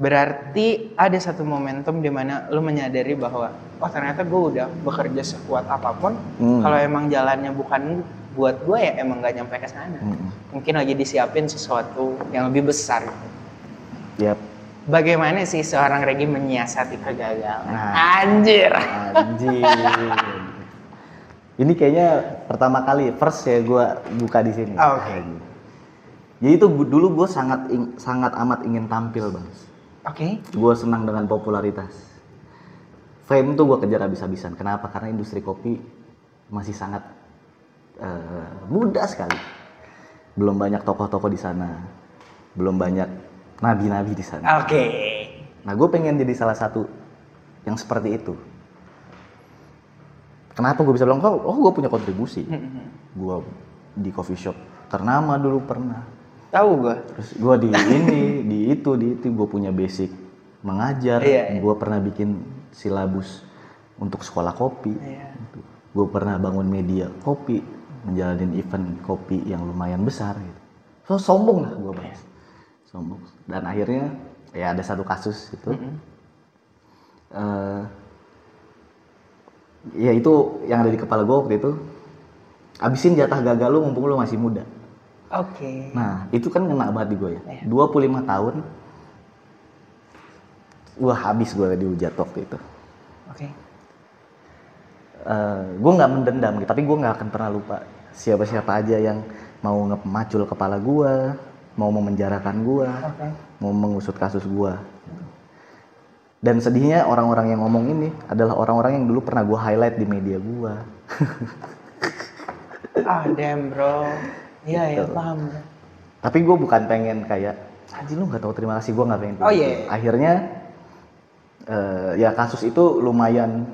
Berarti ada satu momentum di mana lu menyadari bahwa oh ternyata gue udah bekerja sekuat apa pun Hmm. kalau emang jalannya bukan buat gue ya emang gak nyampe ke sana. Mm-mm. Mungkin lagi disiapin sesuatu yang lebih besar. Yap. Bagaimana sih seorang Regi menyiasati kegagalan? Nah. Anjir. Anjir. Ini kayaknya pertama kali first ya gue buka di sini. Oke. Jadi itu dulu gue sangat sangat amat ingin tampil bang. Oke. Gue senang dengan popularitas. Fame tuh gue kejar habis-habisan. Kenapa? Karena industri kopi masih sangat eh, muda sekali. Belum banyak tokoh-tokoh di sana. Belum banyak nabi-nabi di sana. Oke. Nah, gue pengen jadi salah satu yang seperti itu. Kenapa gue bisa bilang, oh, oh gue punya kontribusi. Gue di coffee shop ternama dulu pernah. Tahu gue. Terus gue di ini, di itu, di itu gue punya basic mengajar. Iya, iya. Gue pernah bikin silabus untuk sekolah kopi. Iya. Gue pernah bangun media kopi, menjalani event kopi yang lumayan besar. Gitu. So sombong lah gue bahas. Sombong. Dan akhirnya ya ada satu kasus itu. Eh, ya itu yang ada di kepala gue waktu itu. Abisin jatah gagal lu mumpung lu masih muda. Oke. Nah, itu kan ngena banget di gue ya. Iya. 25 tahun. Wah, habis gue dihujat waktu itu. Oke. gue nggak mendendam, gitu, tapi gue nggak akan pernah lupa siapa-siapa aja yang mau ngepemacul kepala gue, mau memenjarakan gue, Oke. mau mengusut kasus gue. Dan sedihnya orang-orang yang ngomong ini adalah orang-orang yang dulu pernah gue highlight di media gue. Ah, damn bro. Iya ya, Gitu. paham. bro. Tapi gue bukan pengen kayak, anjing lu nggak tahu terima kasih gue nggak pengen. Oh, iya, iya. Akhirnya eh, ya kasus itu lumayan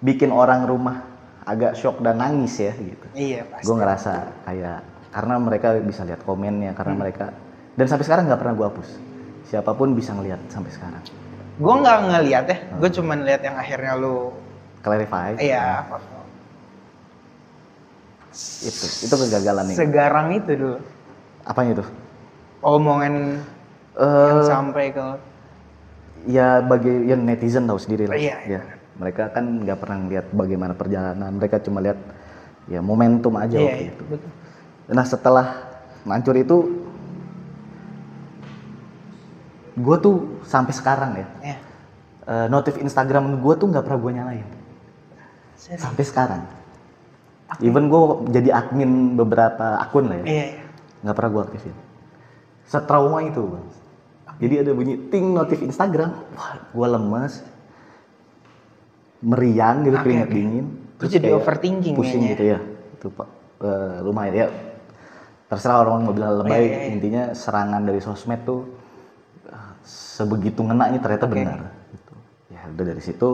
bikin orang rumah agak shock dan nangis ya gitu. Iya, pasti. Gue ngerasa kayak karena mereka bisa lihat komennya, karena Hmm. mereka dan sampai sekarang nggak pernah gue hapus. Siapa pun bisa ngelihat sampai sekarang. Gue nggak ngeliat ya, gue cuma lihat yang akhirnya lu Clarify. Iya, Itu itu kegagalan nih. segarang itu dulu. Apanya itu? Omongan Eh, yang sampai ke ya bagi yang netizen tahu sendiri lah Iya, iya. ya mereka kan nggak pernah lihat bagaimana perjalanan mereka cuma lihat ya momentum aja Iya, waktu iya, itu betul. nah setelah hancur itu gue tuh sampai sekarang ya Ya. eh, notif Instagram gue tuh nggak pernah gue nyalain Serius. sampai sekarang even gue jadi admin beberapa akun lah ya Iya, iya. nggak pernah gue aktifin setrauma itu bang jadi ada bunyi ting notif Instagram wah gue lemes meriang gitu Oke, keringat oke. dingin Lu jadi overthinking pusing kayaknya. gitu ya itu pak Eh, lumayan ya terserah orang mau bilang lebay Iya, iya, iya. intinya serangan dari sosmed tuh eh, sebegitu ngenaknya ternyata Oke. benar gitu. ya udah dari situ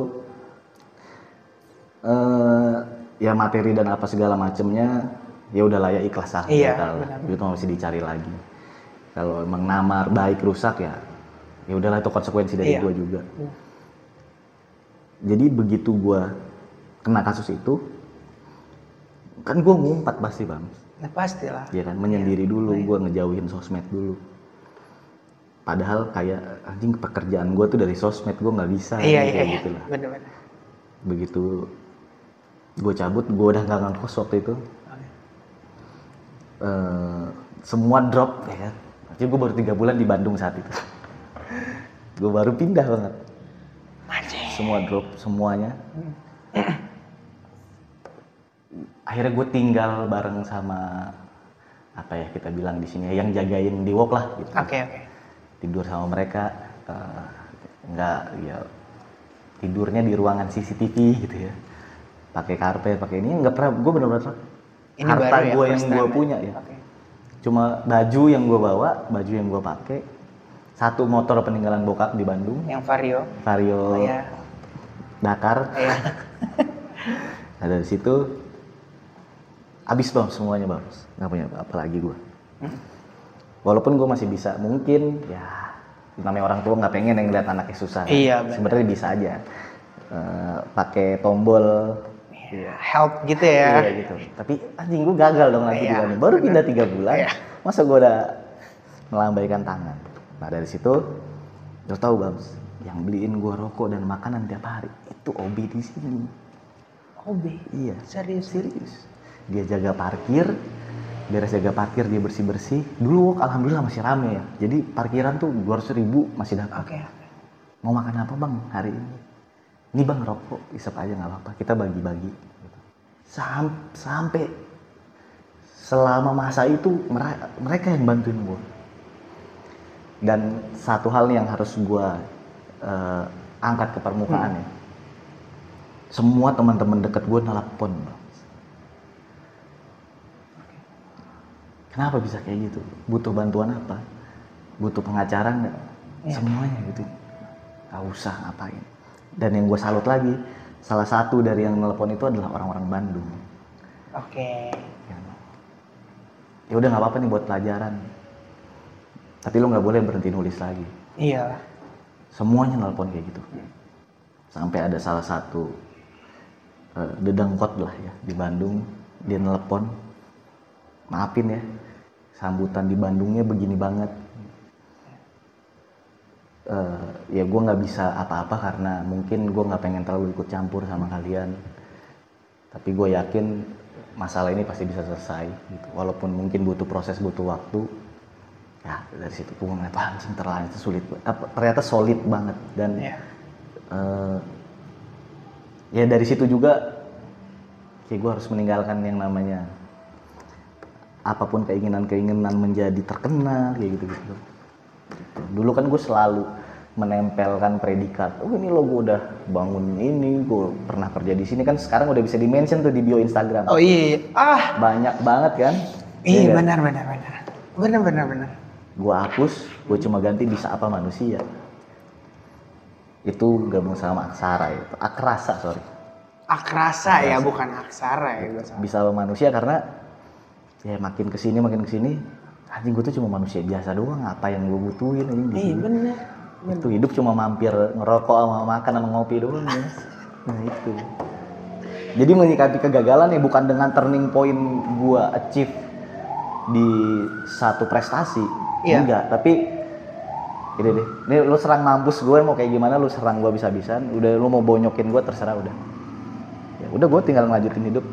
eh ya materi dan apa segala macemnya ya udah layak ikhlas lah. Iya, benar. itu masih dicari lagi. Kalau emang nama baik rusak ya ya udahlah itu konsekuensi dari Iya. gua juga. Jadi begitu gua kena kasus itu kan gua ngumpat pasti bang. Nah, pastilah. ya kan? Menyendiri dulu gua ngejauhin sosmed dulu. Padahal kayak anjing pekerjaan gua tuh dari sosmed gua nggak bisa Iya, iya, kayak iya. gitu lah begitu gue cabut gue udah nggak ngekos waktu itu. Eh, semua drop ya kan? Akhirnya gue baru tiga bulan di Bandung saat itu. Gue baru pindah banget. Anjing. semua drop semuanya. Akhirnya gue tinggal bareng sama apa ya kita bilang di sini yang jagain di wok lah gitu. Oke, oke. tidur sama mereka eh, nggak ya tidurnya di ruangan CCTV gitu ya pakai karpet pakai ini nggak pernah gue bener-bener Ini harta ya, gue yang gue ya? punya ya. Cuma baju yang gue bawa baju yang gue pakai satu motor peninggalan bokap di Bandung. Yang Vario. Vario. Oh, iya. Dakar. Iya. nah dari situ. Habis bang semuanya bang. Nggak punya apa lagi gue walaupun gue masih bisa mungkin ya namanya orang tua nggak pengen yang lihat anaknya susah. Iya, benar. sebenarnya bisa aja. Eh, pakai tombol Iya, help gitu ya. iya gitu tapi anjing gue gagal dong lagi di Iya, Bandung. baru pindah tiga bulan Iya. masa gue udah melambaikan tangan nah dari situ lo tau Bams yang beliin gue rokok dan makanan tiap hari itu OB di sini OB. iya Serius? serius dia jaga parkir beres jaga parkir dia bersih bersih dulu alhamdulillah masih rame ya jadi parkiran tuh 200 ribu masih dapat Oke. mau makan apa bang hari ini ini bang rokok. Isep aja nggak apa-apa kita bagi-bagi Sam- sampai selama masa itu mere- mereka yang bantuin gue dan satu hal yang harus gue eh, angkat ke permukaan ya. Semua teman-teman deket gue nelpon Bang. kenapa bisa kayak gitu? Butuh bantuan apa? Butuh pengacara nggak? Iya. semuanya gitu. Nggak usah ngapain dan yang gue salut lagi salah satu dari yang nelpon itu adalah orang-orang Bandung. Oke. ya. Udah nggak apa-apa nih buat pelajaran. Tapi lo nggak boleh berhenti nulis lagi. Iya. semuanya nelpon kayak gitu. Sampai ada salah satu eh, dedengkot lah ya di Bandung. Dia nelpon maafin ya sambutan di Bandungnya begini banget Eh, ya gue nggak bisa apa-apa karena mungkin gue nggak pengen terlalu ikut campur sama kalian tapi gue yakin masalah ini pasti bisa selesai gitu. walaupun mungkin butuh proses butuh waktu ya dari situ gue ngeliat "Wah, anjing terlalu itu sulit banget." Apa, ternyata solid banget dan Iya. eh, ya dari situ juga kayak gue harus meninggalkan yang namanya apa pun keinginan-keinginan menjadi terkenal kayak gitu gitu dulu kan gue selalu menempelkan predikat oh ini lo gue udah bangun ini gue pernah kerja di sini kan sekarang udah bisa di mention tuh di bio Instagram Oh iya. Ah. banyak banget kan Iya nggak? benar benar benar. Benar benar benar. gue hapus gue cuma ganti bisa apa manusia itu gabung sama aksara itu akrasa sorry Akrasa ya bukan aksara ya bisa apa manusia karena ya makin ke sini makin ke sini anjing gue tuh cuma manusia biasa doang apa yang gue butuhin anjing? Di Iya sini benar. itu hidup cuma mampir ngerokok sama makan sama ngopi doang ya. Nah itu. Jadi menyikapi kegagalan ya bukan dengan turning point gue achieve di satu prestasi. Iya. enggak tapi ini deh. Ini lu serang mampus gue mau kayak gimana lu serang gue bisa-bisan udah lu mau bonyokin gue terserah udah. Ya udah gue tinggal ngelanjutin hidup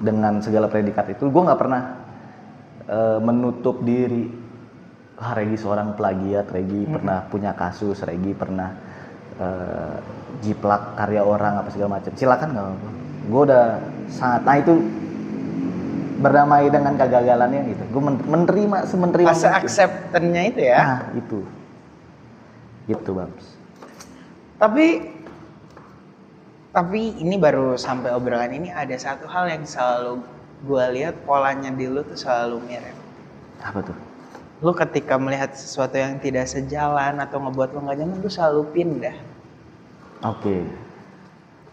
dengan segala predikat itu. Gue nggak pernah eh, menutup diri. Ah Regi seorang plagiat Regi pernah punya kasus Regi pernah eh, jiplak karya orang apa segala macam. Silakan nggak apa gue udah sangat nah itu berdamai dengan kegagalannya gitu. Gue menerima semenerima Fase acceptance-nya itu ya. nah itu. Gitu Bams Tapi tapi ini baru sampai obrolan ini ada satu hal yang selalu gue lihat polanya di lu tuh selalu mirip. apa tuh Lu ketika melihat sesuatu yang tidak sejalan atau ngebuat lu nggak nyaman, lu selalu pindah. oke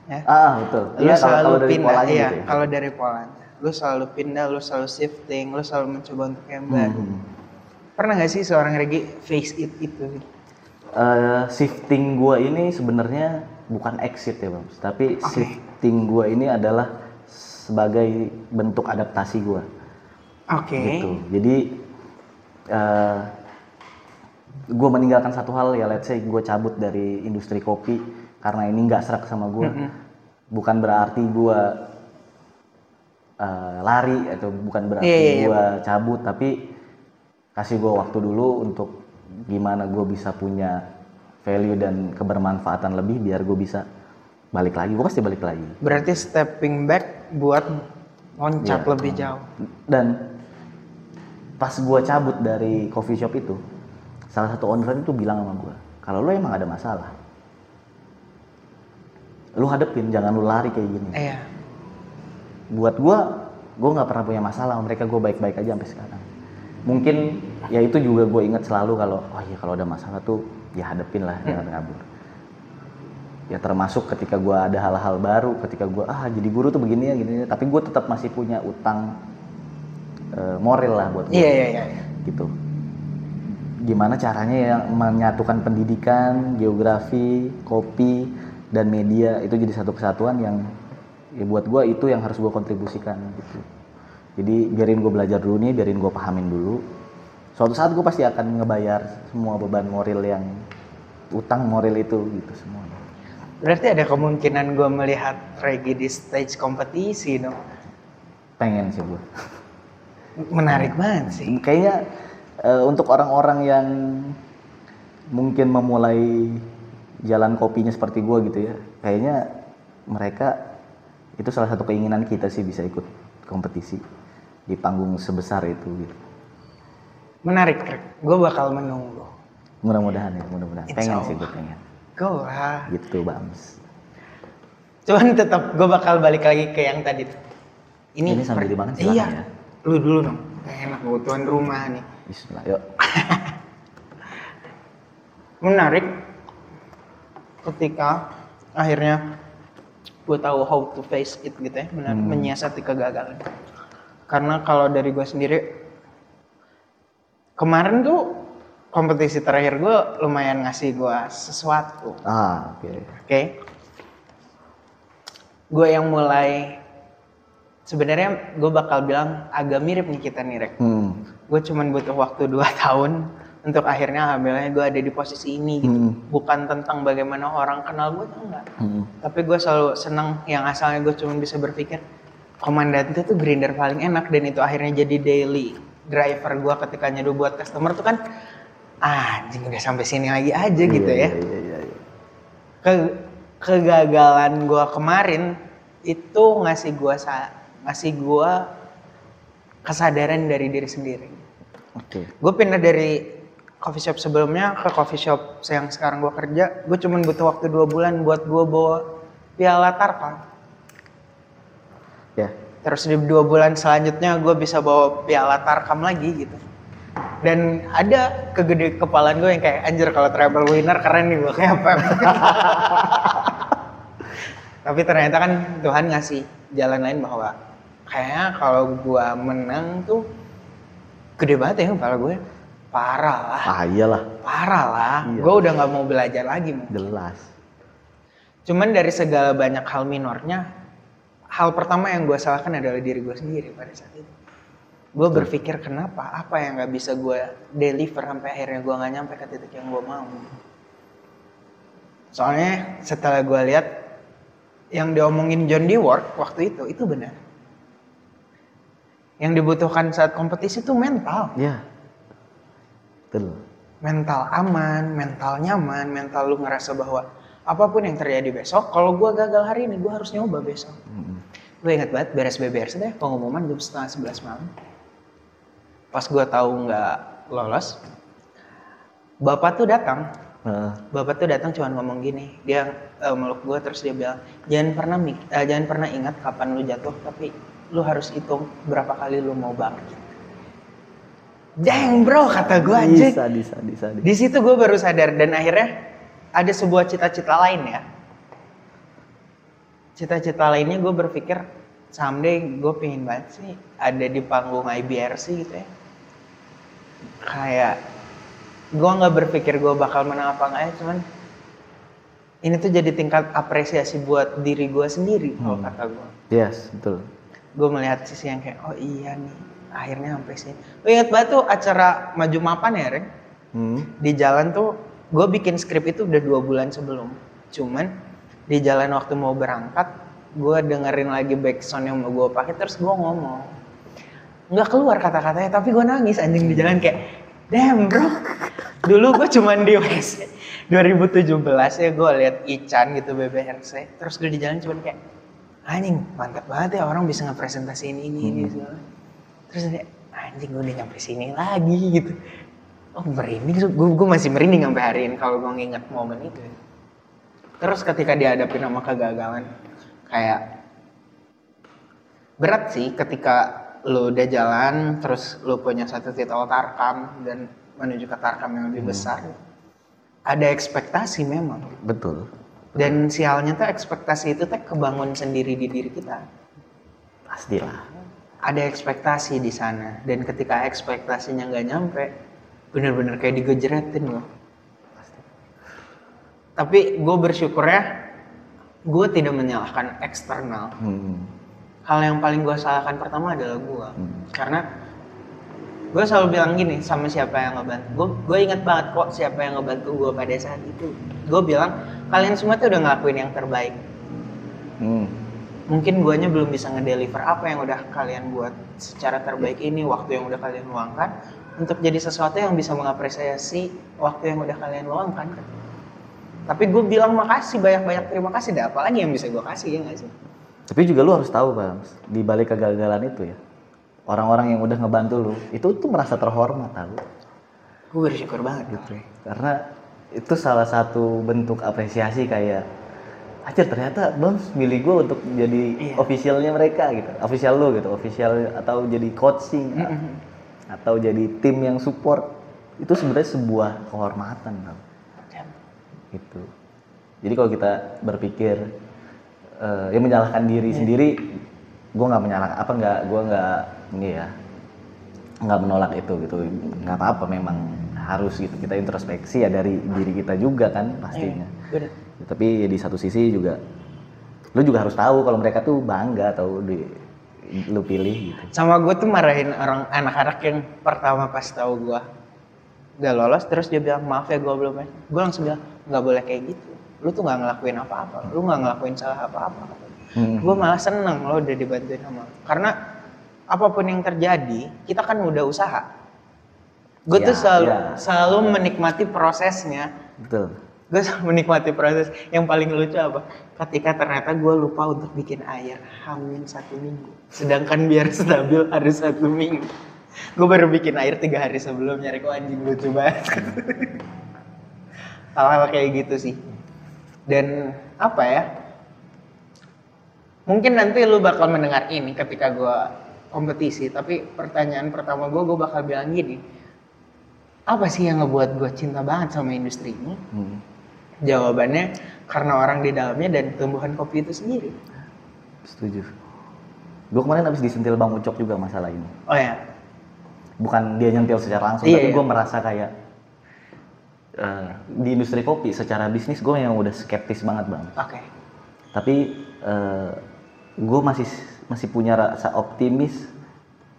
Ya. ah betul Lu kalau- selalu kalau dari pindah, iya. gitu ya. Kalau dari polanya, lu selalu pindah, lu selalu shifting, lu selalu mencoba untuk yang baru. Hmm. Pernah nggak sih seorang Regi face it itu? Eh, shifting gua ini sebenarnya bukan exit ya Bams, tapi Oke. shifting gua ini adalah sebagai bentuk adaptasi gua Oke. gitu. Jadi eh gue meninggalkan satu hal ya, let's say gue cabut dari industri kopi karena ini nggak serak sama gue. Bukan berarti gue eh, lari atau bukan berarti Iya, iya, iya. gue cabut, tapi kasih gue waktu dulu untuk gimana gue bisa punya value dan kebermanfaatan lebih biar gue bisa balik lagi. Gue pasti balik lagi. Berarti stepping back buat loncat Iya. lebih jauh. dan pas gua cabut dari coffee shop itu salah satu owner itu bilang sama gua kalau lo emang ada masalah lu hadepin jangan lu lari kayak gini Iya. buat gua gua nggak pernah punya masalah sama mereka gua baik-baik aja sampai sekarang mungkin ya itu juga gue ingat selalu kalau oh iya kalau ada masalah tuh ya hadepin lah jangan ngabur ya termasuk ketika gua ada hal-hal baru ketika gua ah jadi guru tuh begini ya gini tapi gue tetap masih punya utang eh, moral lah buat gua. Iya iya iya. gitu. Gimana caranya ya menyatukan pendidikan geografi kopi dan media itu jadi satu kesatuan yang ya buat gua itu yang harus gue kontribusikan gitu. Jadi biarin gue belajar dulu nih biarin gue pahamin dulu. Suatu saat gue pasti akan ngebayar semua beban moral yang utang moral itu gitu semuanya Berarti ada kemungkinan gue melihat Regi di stage kompetisi dong. pengen sih gue Menarik banget sih. kayaknya eh, untuk orang-orang yang mungkin memulai jalan kopinya seperti gue gitu ya kayaknya mereka itu salah satu keinginan kita sih bisa ikut kompetisi di panggung sebesar itu gitu Menarik, Gue bakal menunggu. mudah-mudahan ya mudah-mudahan pengen sih gue pengen Lah. gitu bams Cuman tetap gue bakal balik lagi ke yang tadi. Ini, Ini sambil dimakan silakan Iya. ya. Lu dulu dong. Gak enak gue tuan rumah nih. Bismillah yuk Menarik. Ketika akhirnya gue tahu how to face it gitu ya, benar Hmm. menyiasati kegagalan. Karena kalau dari gue sendiri, kemarin tuh kompetisi terakhir gue lumayan ngasih gue sesuatu. ah oke Oke. Gue yang mulai sebenarnya gue bakal bilang agak mirip nih kita nih Rek. hmm. Gue cuman butuh waktu 2 tahun untuk akhirnya alhamdulillah gue ada di posisi ini gitu. Hmm. Bukan tentang bagaimana orang kenal gue enggak. Hmm. Tapi gue selalu seneng yang asalnya gue cuma bisa berpikir komandan itu tuh grinder paling enak dan itu akhirnya jadi daily driver gue ketika nyeduh buat customer tuh kan anjing udah sampai sini lagi aja gitu Iya, ya iya, iya, iya. ke kegagalan gua kemarin itu ngasih gua sa ngasih gua kesadaran dari diri sendiri. oke Gue pindah dari coffee shop sebelumnya ke coffee shop yang sekarang gua kerja. Gue cuman butuh waktu dua bulan buat gua bawa piala tarkam. ya Terus di dua bulan selanjutnya gue bisa bawa piala tarkam lagi gitu. Dan ada kegede kepalaan gue yang kayak anjir kalau travel winner keren nih gue kayak apa. Tapi ternyata kan Tuhan ngasih jalan lain bahwa kayaknya kalau gue menang tuh gede banget ya kepala gue. Parah lah, ah iyalah parah lah. Iya. Gue udah nggak mau belajar lagi. Mo. jelas Cuman dari segala banyak hal minornya, hal pertama yang gue salahkan adalah diri gue sendiri pada saat itu. Gue berpikir kenapa, apa yang nggak bisa gue deliver sampai akhirnya gue nggak nyampe ke titik yang gue mau. Soalnya setelah gue lihat yang diomongin John Dewar waktu itu, itu benar. Yang dibutuhkan saat kompetisi itu mental. ya betul Mental aman, mental nyaman, mental lu ngerasa bahwa apa pun yang terjadi besok, kalau gue gagal hari ini, gue harus nyoba besok. Mm-mm. Gue inget banget beres beberes deh pengumuman jam setengah sebelas malam. Pas gue tahu nggak lolos, bapak tuh datang. Eh, Bapak tuh datang cuma ngomong gini, dia eh, meluk gue terus dia bilang jangan pernah mik- eh, jangan pernah ingat kapan lu jatuh, tapi lu harus hitung berapa kali lu mau bangkit. Dang bro kata gue aja. bisa bisa bisa Di situ gue baru sadar dan akhirnya ada sebuah cita-cita lain ya. Cita-cita lainnya gue berpikir someday gue pengen banget sih ada di panggung IBRC gitu ya. Kayak gue nggak berpikir gue bakal menang apa nggak ya, cuman ini tuh jadi tingkat apresiasi buat diri gue sendiri kalau Hmm. kata gue. yes betul Gue melihat sisi yang kayak oh iya nih akhirnya sampai sini. Lo inget banget tuh acara maju mapan ya Ren? Hmm. di jalan tuh gue bikin skrip itu udah dua bulan sebelum cuman di jalan waktu mau berangkat gue dengerin lagi backsound yang mau gue pakai terus gue ngomong nggak keluar kata-katanya tapi gue nangis anjing di jalan kayak damn bro. Dulu gue cuman di WC 2017 ya gue liat Ican gitu BBRC terus gue di jalan cuman kayak anjing mantap banget ya orang bisa ngepresentasiin ini ini Hmm. segala. Terus kayak anjing gue udah nyampe sini lagi gitu. Oh merinding gue, gue masih merinding sampai hari ini kalau gue nginget momen itu. Terus ketika dihadapi sama kegagalan kayak berat sih ketika lu udah jalan terus lu punya satu titel tarkam dan menuju ke tarkam yang lebih besar. Ada ekspektasi memang. Betul. Dan sialnya tuh ekspektasi itu tuh kebangun sendiri di diri kita. Pastilah. Ada ekspektasi di sana. Dan ketika ekspektasinya nggak nyampe bener-bener kayak digejretin loh. Tapi gue bersyukur ya gue tidak menyalahkan eksternal. Hmm. Hal yang paling gue salahkan pertama adalah gue Hmm. karena gue selalu bilang gini sama siapa yang ngebantu gue gue inget banget kok siapa yang ngebantu gue pada saat itu. Gue bilang kalian semua tuh udah ngelakuin yang terbaik. Hmm. mungkin guanya belum bisa ngedeliver apa yang udah kalian buat secara terbaik ini waktu yang udah kalian luangkan untuk jadi sesuatu yang bisa mengapresiasi waktu yang udah kalian luangkan. Tapi gue bilang makasih banyak-banyak terima kasih. Dah apalagi yang bisa gue kasih ya nggak sih Tapi juga lu harus tahu, Bang, di balik kegagalan itu ya. Orang-orang yang udah ngebantu lu, itu tuh merasa terhormat tahu. gue bersyukur banget gitu Karena itu salah satu bentuk apresiasi kayak Ajar ternyata Bang milih gue untuk jadi Iya. officialnya mereka gitu. Official lu gitu, official atau jadi coaching Mm-mm. atau jadi tim yang support. Itu sebenarnya sebuah kehormatan, Bang. gitu jadi kalau kita berpikir eh, ya menyalahkan diri sendiri gue nggak menyalahkan apa nggak gue nggak ini ya nggak menolak itu gitu. Nggak apa-apa memang harus gitu. Kita introspeksi ya dari diri kita juga kan pastinya. bener tapi ya di satu sisi juga lu juga harus tahu kalau mereka tuh bangga atau di lu pilih gitu. Sama gue tuh marahin orang anak-anak yang pertama pas tahu gue gak lolos terus dia bilang maaf ya gue belum gue langsung bilang nggak boleh kayak gitu lu tuh nggak ngelakuin apa-apa lu nggak ngelakuin salah apa-apa. Hmm. gue malah seneng lo udah dibantuin sama karena apa pun yang terjadi kita kan udah usaha. Gue tuh Ya, selalu ya. selalu menikmati prosesnya. Betul. Gue selalu menikmati proses. Yang paling lucu apa? Ketika ternyata gue lupa untuk bikin air hamil satu minggu. Sedangkan biar stabil harus satu minggu. Gue baru bikin air tiga hari sebelumnya Reko anjing lucu banget. Hal-hal kayak gitu sih dan apa ya mungkin nanti lu bakal mendengar ini ketika gue kompetisi tapi pertanyaan pertama gue gue bakal bilang gini apa sih yang ngebuat gue cinta banget sama industri ini Hmm. Jawabannya karena orang di dalamnya dan tumbuhan kopi itu sendiri. setuju gue kemarin habis disentil bang ucok juga masalah ini Oh ya, bukan dia nyentil secara langsung Iya, tapi iya. gue merasa kayak eh, di industri kopi secara bisnis gue yang udah skeptis banget bang oke. tapi gue masih masih punya rasa optimis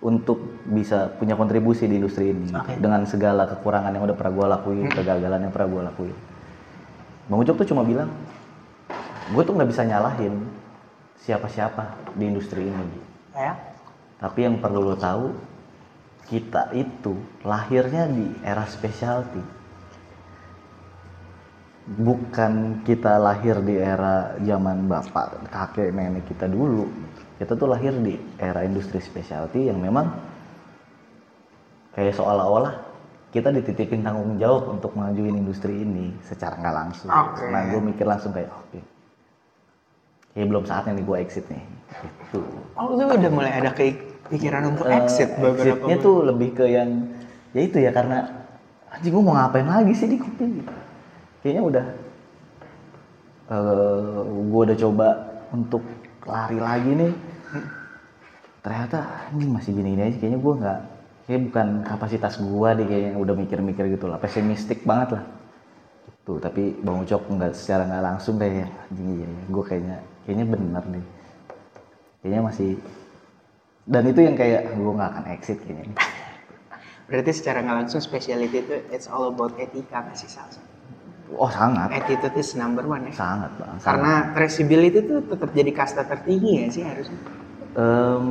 untuk bisa punya kontribusi di industri ini Oke. dengan segala kekurangan yang udah pernah gue lakuin kegagalan yang pernah gue lakuin bang Ucok tuh cuma bilang gue tuh nggak bisa nyalahin siapa-siapa di industri ini Ya, tapi yang perlu lo tahu, kita itu lahirnya di era specialty. Bukan kita lahir di era zaman bapak, kakek, nenek kita dulu. Kita tuh lahir di era industri specialty yang memang kayak seolah-olah kita dititipin tanggung jawab untuk majuin industri ini secara nggak langsung. Oke. Nah, gue mikir langsung kayak, oke, kayak belum saatnya nih gue exit nih. Gitu. oh lu udah mulai ada kayak pikiran untuk Eh, exit exitnya tuh lebih ke yang ya itu ya karena anjing gue mau ngapain lagi sih di kopi gitu. Kayaknya udah eh gue udah coba untuk lari lagi nih. Ternyata ini masih gini-gini aja kayaknya gue nggak kayak bukan kapasitas gue deh kayaknya udah mikir-mikir gitu lah. Pesimistik banget lah. Tuh tapi bang Ucok nggak secara nggak langsung kayak anjing iya gue kayaknya kayaknya bener nih. Kayaknya masih dan itu yang kayak gue nggak akan exit kayaknya. Berarti secara nggak langsung specialty itu it's all about etika nggak sih Sal? Oh sangat Attitude is number one ya. sangat bang sangat. Karena traceability itu tetap jadi kasta tertinggi ya sih harusnya. Em,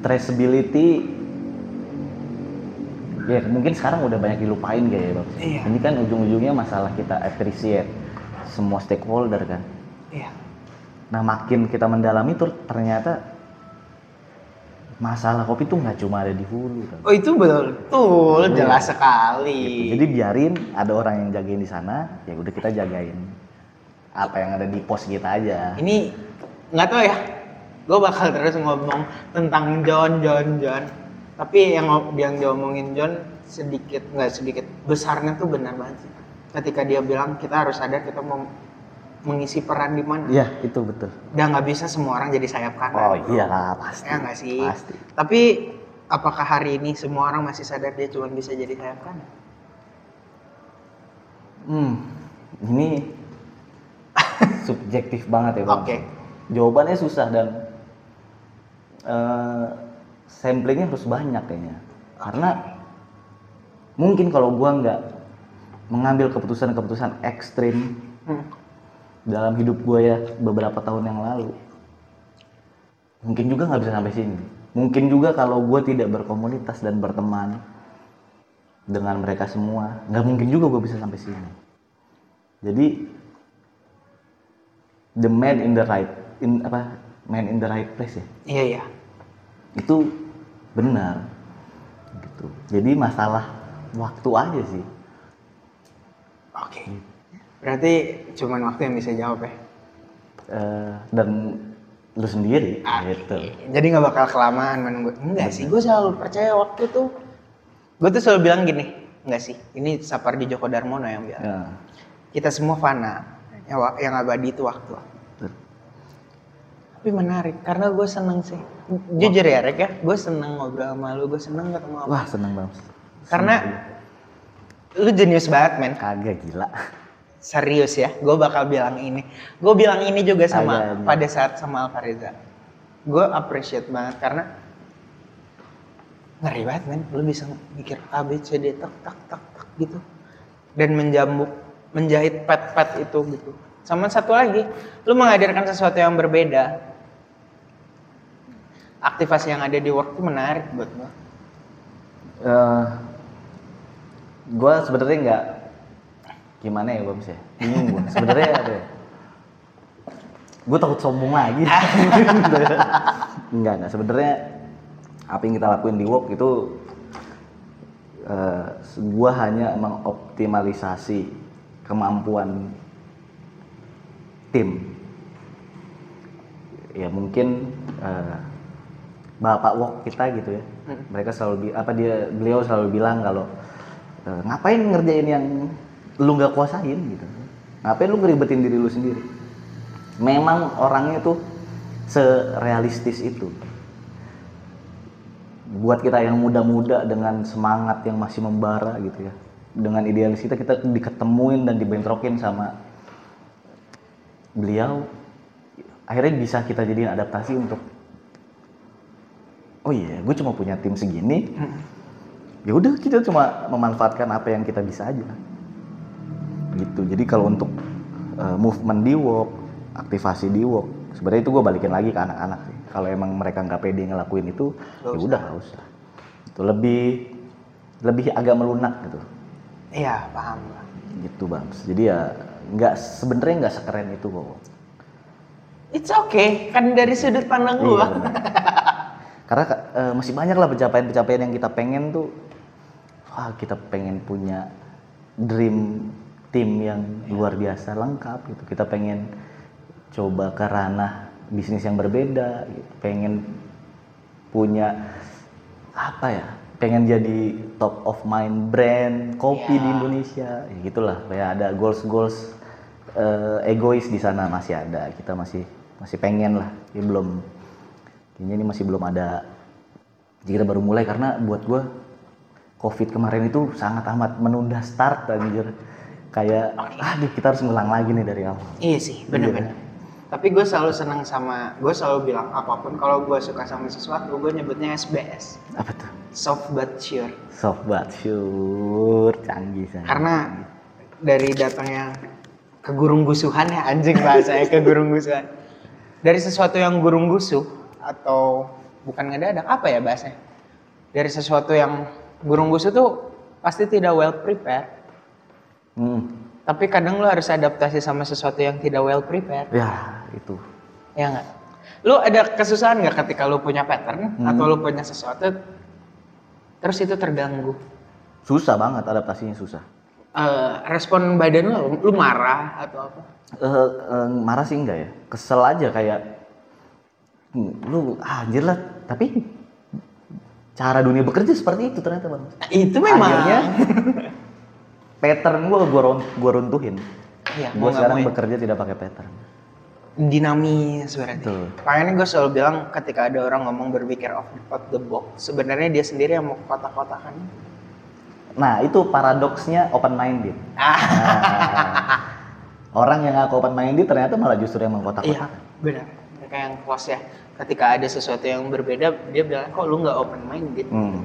traceability ya mungkin sekarang udah banyak dilupain kayaknya bang Iya. ini kan ujung-ujungnya masalah kita appreciate semua stakeholder kan Iya. nah makin kita mendalami tuh ternyata masalah kopi tuh nggak cuma ada di hulu kan? Oh itu betul, betul jelas sekali. Gitu. Jadi biarin ada orang yang jagain di sana, ya udah kita jagain apa yang ada di pos kita aja. ini nggak tahu ya. Gue bakal terus ngomong tentang John John John. Tapi yang yang diomongin John sedikit nggak sedikit. Besarnya tuh benar banget sih ketika dia bilang kita harus sadar kita mau mengisi peran di mana Iya, itu betul. udah nggak bisa semua orang jadi sayap kanan Oh iya pasti. ya nggak sih Pasti. tapi apakah hari ini semua orang masih sadar dia cuma bisa jadi sayap kanan Hmm, ini subjektif banget ya bang. Oke. Jawabannya susah dan eh samplingnya harus banyak kayaknya. karena mungkin kalau gua nggak mengambil keputusan-keputusan ekstrim Hmm. Dalam hidup gue ya beberapa tahun yang lalu. Mungkin juga nggak bisa sampai sini. Mungkin juga kalau gue tidak berkomunitas dan berteman dengan mereka semua nggak mungkin juga gue bisa sampai sini. Jadi the man in the right in apa man in the right place ya? Iya iya. itu benar gitu. Jadi masalah waktu aja sih. Oke. Berarti cuman waktu yang bisa jawab ya. Eh, dan lu sendiri gitu Jadi nggak bakal kelamaan menunggu. Enggak sih, gue selalu percaya waktu tuh. Gue tuh selalu bilang gini, enggak sih. Ini Sapardi Djoko Darmono yang bilang. ya. Kita semua fana. Yang, yang abadi itu waktu. betul. Tapi menarik, karena gue seneng sih. Jujur ya Rek ya, gue seneng ngobrol sama lu, gue seneng ketemu sama Wah seneng banget. Karena lu jenius banget men. Kagak gila. Serius ya, gue bakal bilang ini. Gue bilang ini juga sama agak. pada saat sama Alfareza. Gue appreciate banget karena ngeri banget men. Lu bisa mikir A B C D tak tak tak tak gitu dan menjambuk, menjahit pet-pet itu gitu. Sama satu lagi, lu menghadirkan sesuatu yang berbeda. Aktivasi yang ada di work itu menarik buat gue. Eh, gue sebenarnya nggak gimana ya bang ya? Bingung gue sebenarnya apa ya? Gue takut sombong lagi. Enggak enggak. Sebenarnya apa yang kita lakuin di work itu eh gue hanya mengoptimalisasi kemampuan tim. Ya mungkin eh, bapak work kita gitu ya. Hmm. mereka selalu apa dia beliau selalu bilang kalau eh, ngapain ngerjain yang lu nggak kuasain gitu. Ngapain lu ngeribetin diri lu sendiri? Memang orangnya tuh serealistis itu. Buat kita yang muda-muda dengan semangat yang masih membara gitu ya. Dengan idealis kita kita diketemuin dan dibentrokin sama beliau. Akhirnya bisa kita jadiin adaptasi untuk oh iya gue cuma punya tim segini. Ya udah kita cuma memanfaatkan apa yang kita bisa aja gitu jadi kalau untuk uh, movement di work aktivasi di work sebenarnya itu gue balikin lagi ke anak-anak sih kalau emang mereka nggak pede ngelakuin itu ya udah nggak usah itu lebih lebih agak melunak gitu Iya, paham. Gitu bang jadi ya nggak sebenarnya nggak sekeren itu kok It's okay, kan dari sudut pandang Iya, gua. benar. Karena eh, masih banyak lah pencapaian-pencapaian yang kita pengen tuh. Wah, kita pengen punya dream team yang luar biasa lengkap gitu. Kita pengen coba ke ranah bisnis yang berbeda, gitu. pengen punya apa ya? Pengen jadi top of mind brand kopi Ya. di Indonesia, ya gitulah. Kayak ada goals goals egois di sana masih ada. Kita masih masih pengen lah. Ini belum kayaknya ini masih belum ada jika kita baru mulai karena buat gue covid kemarin itu sangat amat menunda start anjir kayak aduh kita harus ngulang lagi nih dari awal Iya sih, bener-bener. Tapi gue selalu senang sama, gue selalu bilang apa pun kalau gue suka sama sesuatu, gue nyebutnya SBS, apa tuh soft but sure. soft but sure canggih saya Karena dari datangnya kegurunggusuhan ya anjing bahasanya kegurunggusuhan. Dari sesuatu yang gurung-gusuh atau bukan ngedadak apa ya bahasanya? Dari sesuatu yang gurung-gusuh tuh pasti tidak well prepared. Hmm, Tapi kadang lo harus adaptasi sama sesuatu yang tidak well prepared. ya itu Ya nggak? Lu ada kesusahan nggak ketika lu punya pattern Hmm. atau lu punya sesuatu terus itu terganggu? susah banget adaptasinya susah Eh, respon badan lu, lu marah atau apa? Eh, eh, marah sih enggak ya kesel aja kayak lu ah, anjir lah tapi cara dunia bekerja seperti itu ternyata bang Itu memang. Akhirnya pattern gua gua, run- gua runtuhin Iya, nggak sekarang mau ya. bekerja tidak pakai pattern dinamis berarti. Betul. Makanya gue selalu bilang ketika ada orang ngomong berpikir out the box, sebenarnya dia sendiri yang mau kotak-kotakan. nah itu paradoksnya open minded Ah, orang yang ngaku open minded ternyata malah justru yang iya, mengkotak-kotakan benar. Mereka yang close ya. Ketika ada sesuatu yang berbeda, dia bilang kok lu nggak open minded. Hmm.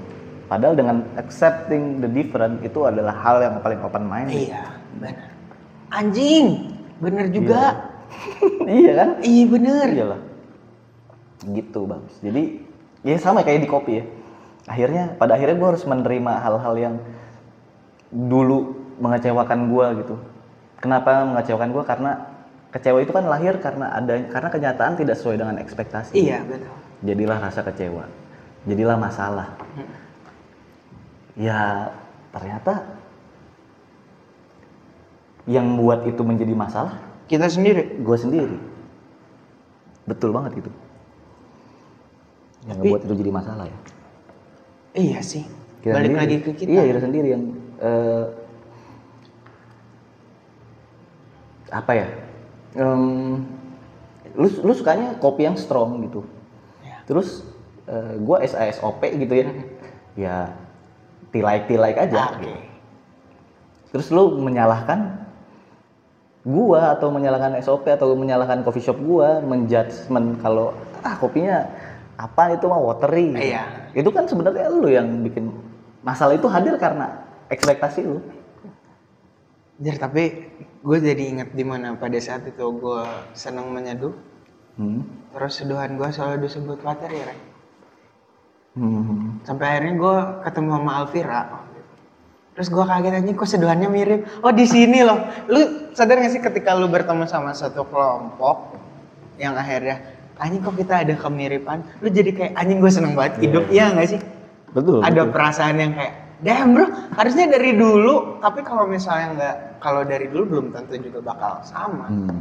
Padahal dengan accepting the different itu adalah hal yang paling open mind. Iya, benar. Anjing, bener juga. iya. Kan? Iya bener. iyalah. Gitu bagus jadi ya sama kayak di kopi ya. Akhirnya pada akhirnya gue harus menerima hal-hal yang dulu mengecewakan gue gitu. Kenapa mengecewakan gue karena kecewa itu kan lahir karena ada karena kenyataan tidak sesuai dengan ekspektasi. Iya betul. jadilah rasa kecewa. Jadilah masalah ya ternyata yang membuat itu menjadi masalah Kita sendiri. gue sendiri betul banget itu yang Tapi- membuat itu jadi masalah ya Iya sih. Kita Balik sendiri. lagi ke kita. iya kita sendiri yang eh, apa ya Em, lu lu sukanya kopi yang strong gitu Ya. terus eh, gua SASOP gitu ya ya tilai tilai aja Oke. terus lu menyalahkan gua atau menyalahkan SOP atau menyalahkan coffee shop gua menjudgment kalau ah kopinya apa itu mah watery gitu. Iya. itu kan sebenarnya lu yang bikin masalah itu hadir karena ekspektasi lu Jar, tapi gue jadi inget di mana pada saat itu gue seneng menyeduh. hmm. Terus seduhan gue selalu disebut water ya, Ray. Hmm. Sampai akhirnya gue ketemu sama Alvira. Terus gue kaget aja kok seduhannya mirip. Oh di sini loh. Lu sadar gak sih ketika lu bertemu sama satu kelompok yang akhirnya anjing kok kita ada kemiripan. Lu jadi kayak anjing gue seneng banget hidup. Iya gak sih? betul Ada betul. perasaan yang kayak damn bro harusnya dari dulu. Tapi kalau misalnya nggak kalau dari dulu belum tentu juga bakal sama. Hmm.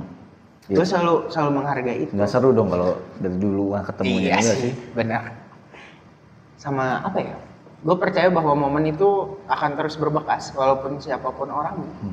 Gue selalu selalu menghargai itu. nggak seru dong kalau dari dulu mah ketemunya iya enggak sih, benar. Sama apa ya? Gue percaya bahwa momen itu akan terus berbekas walaupun siapa pun orangnya. Hmm.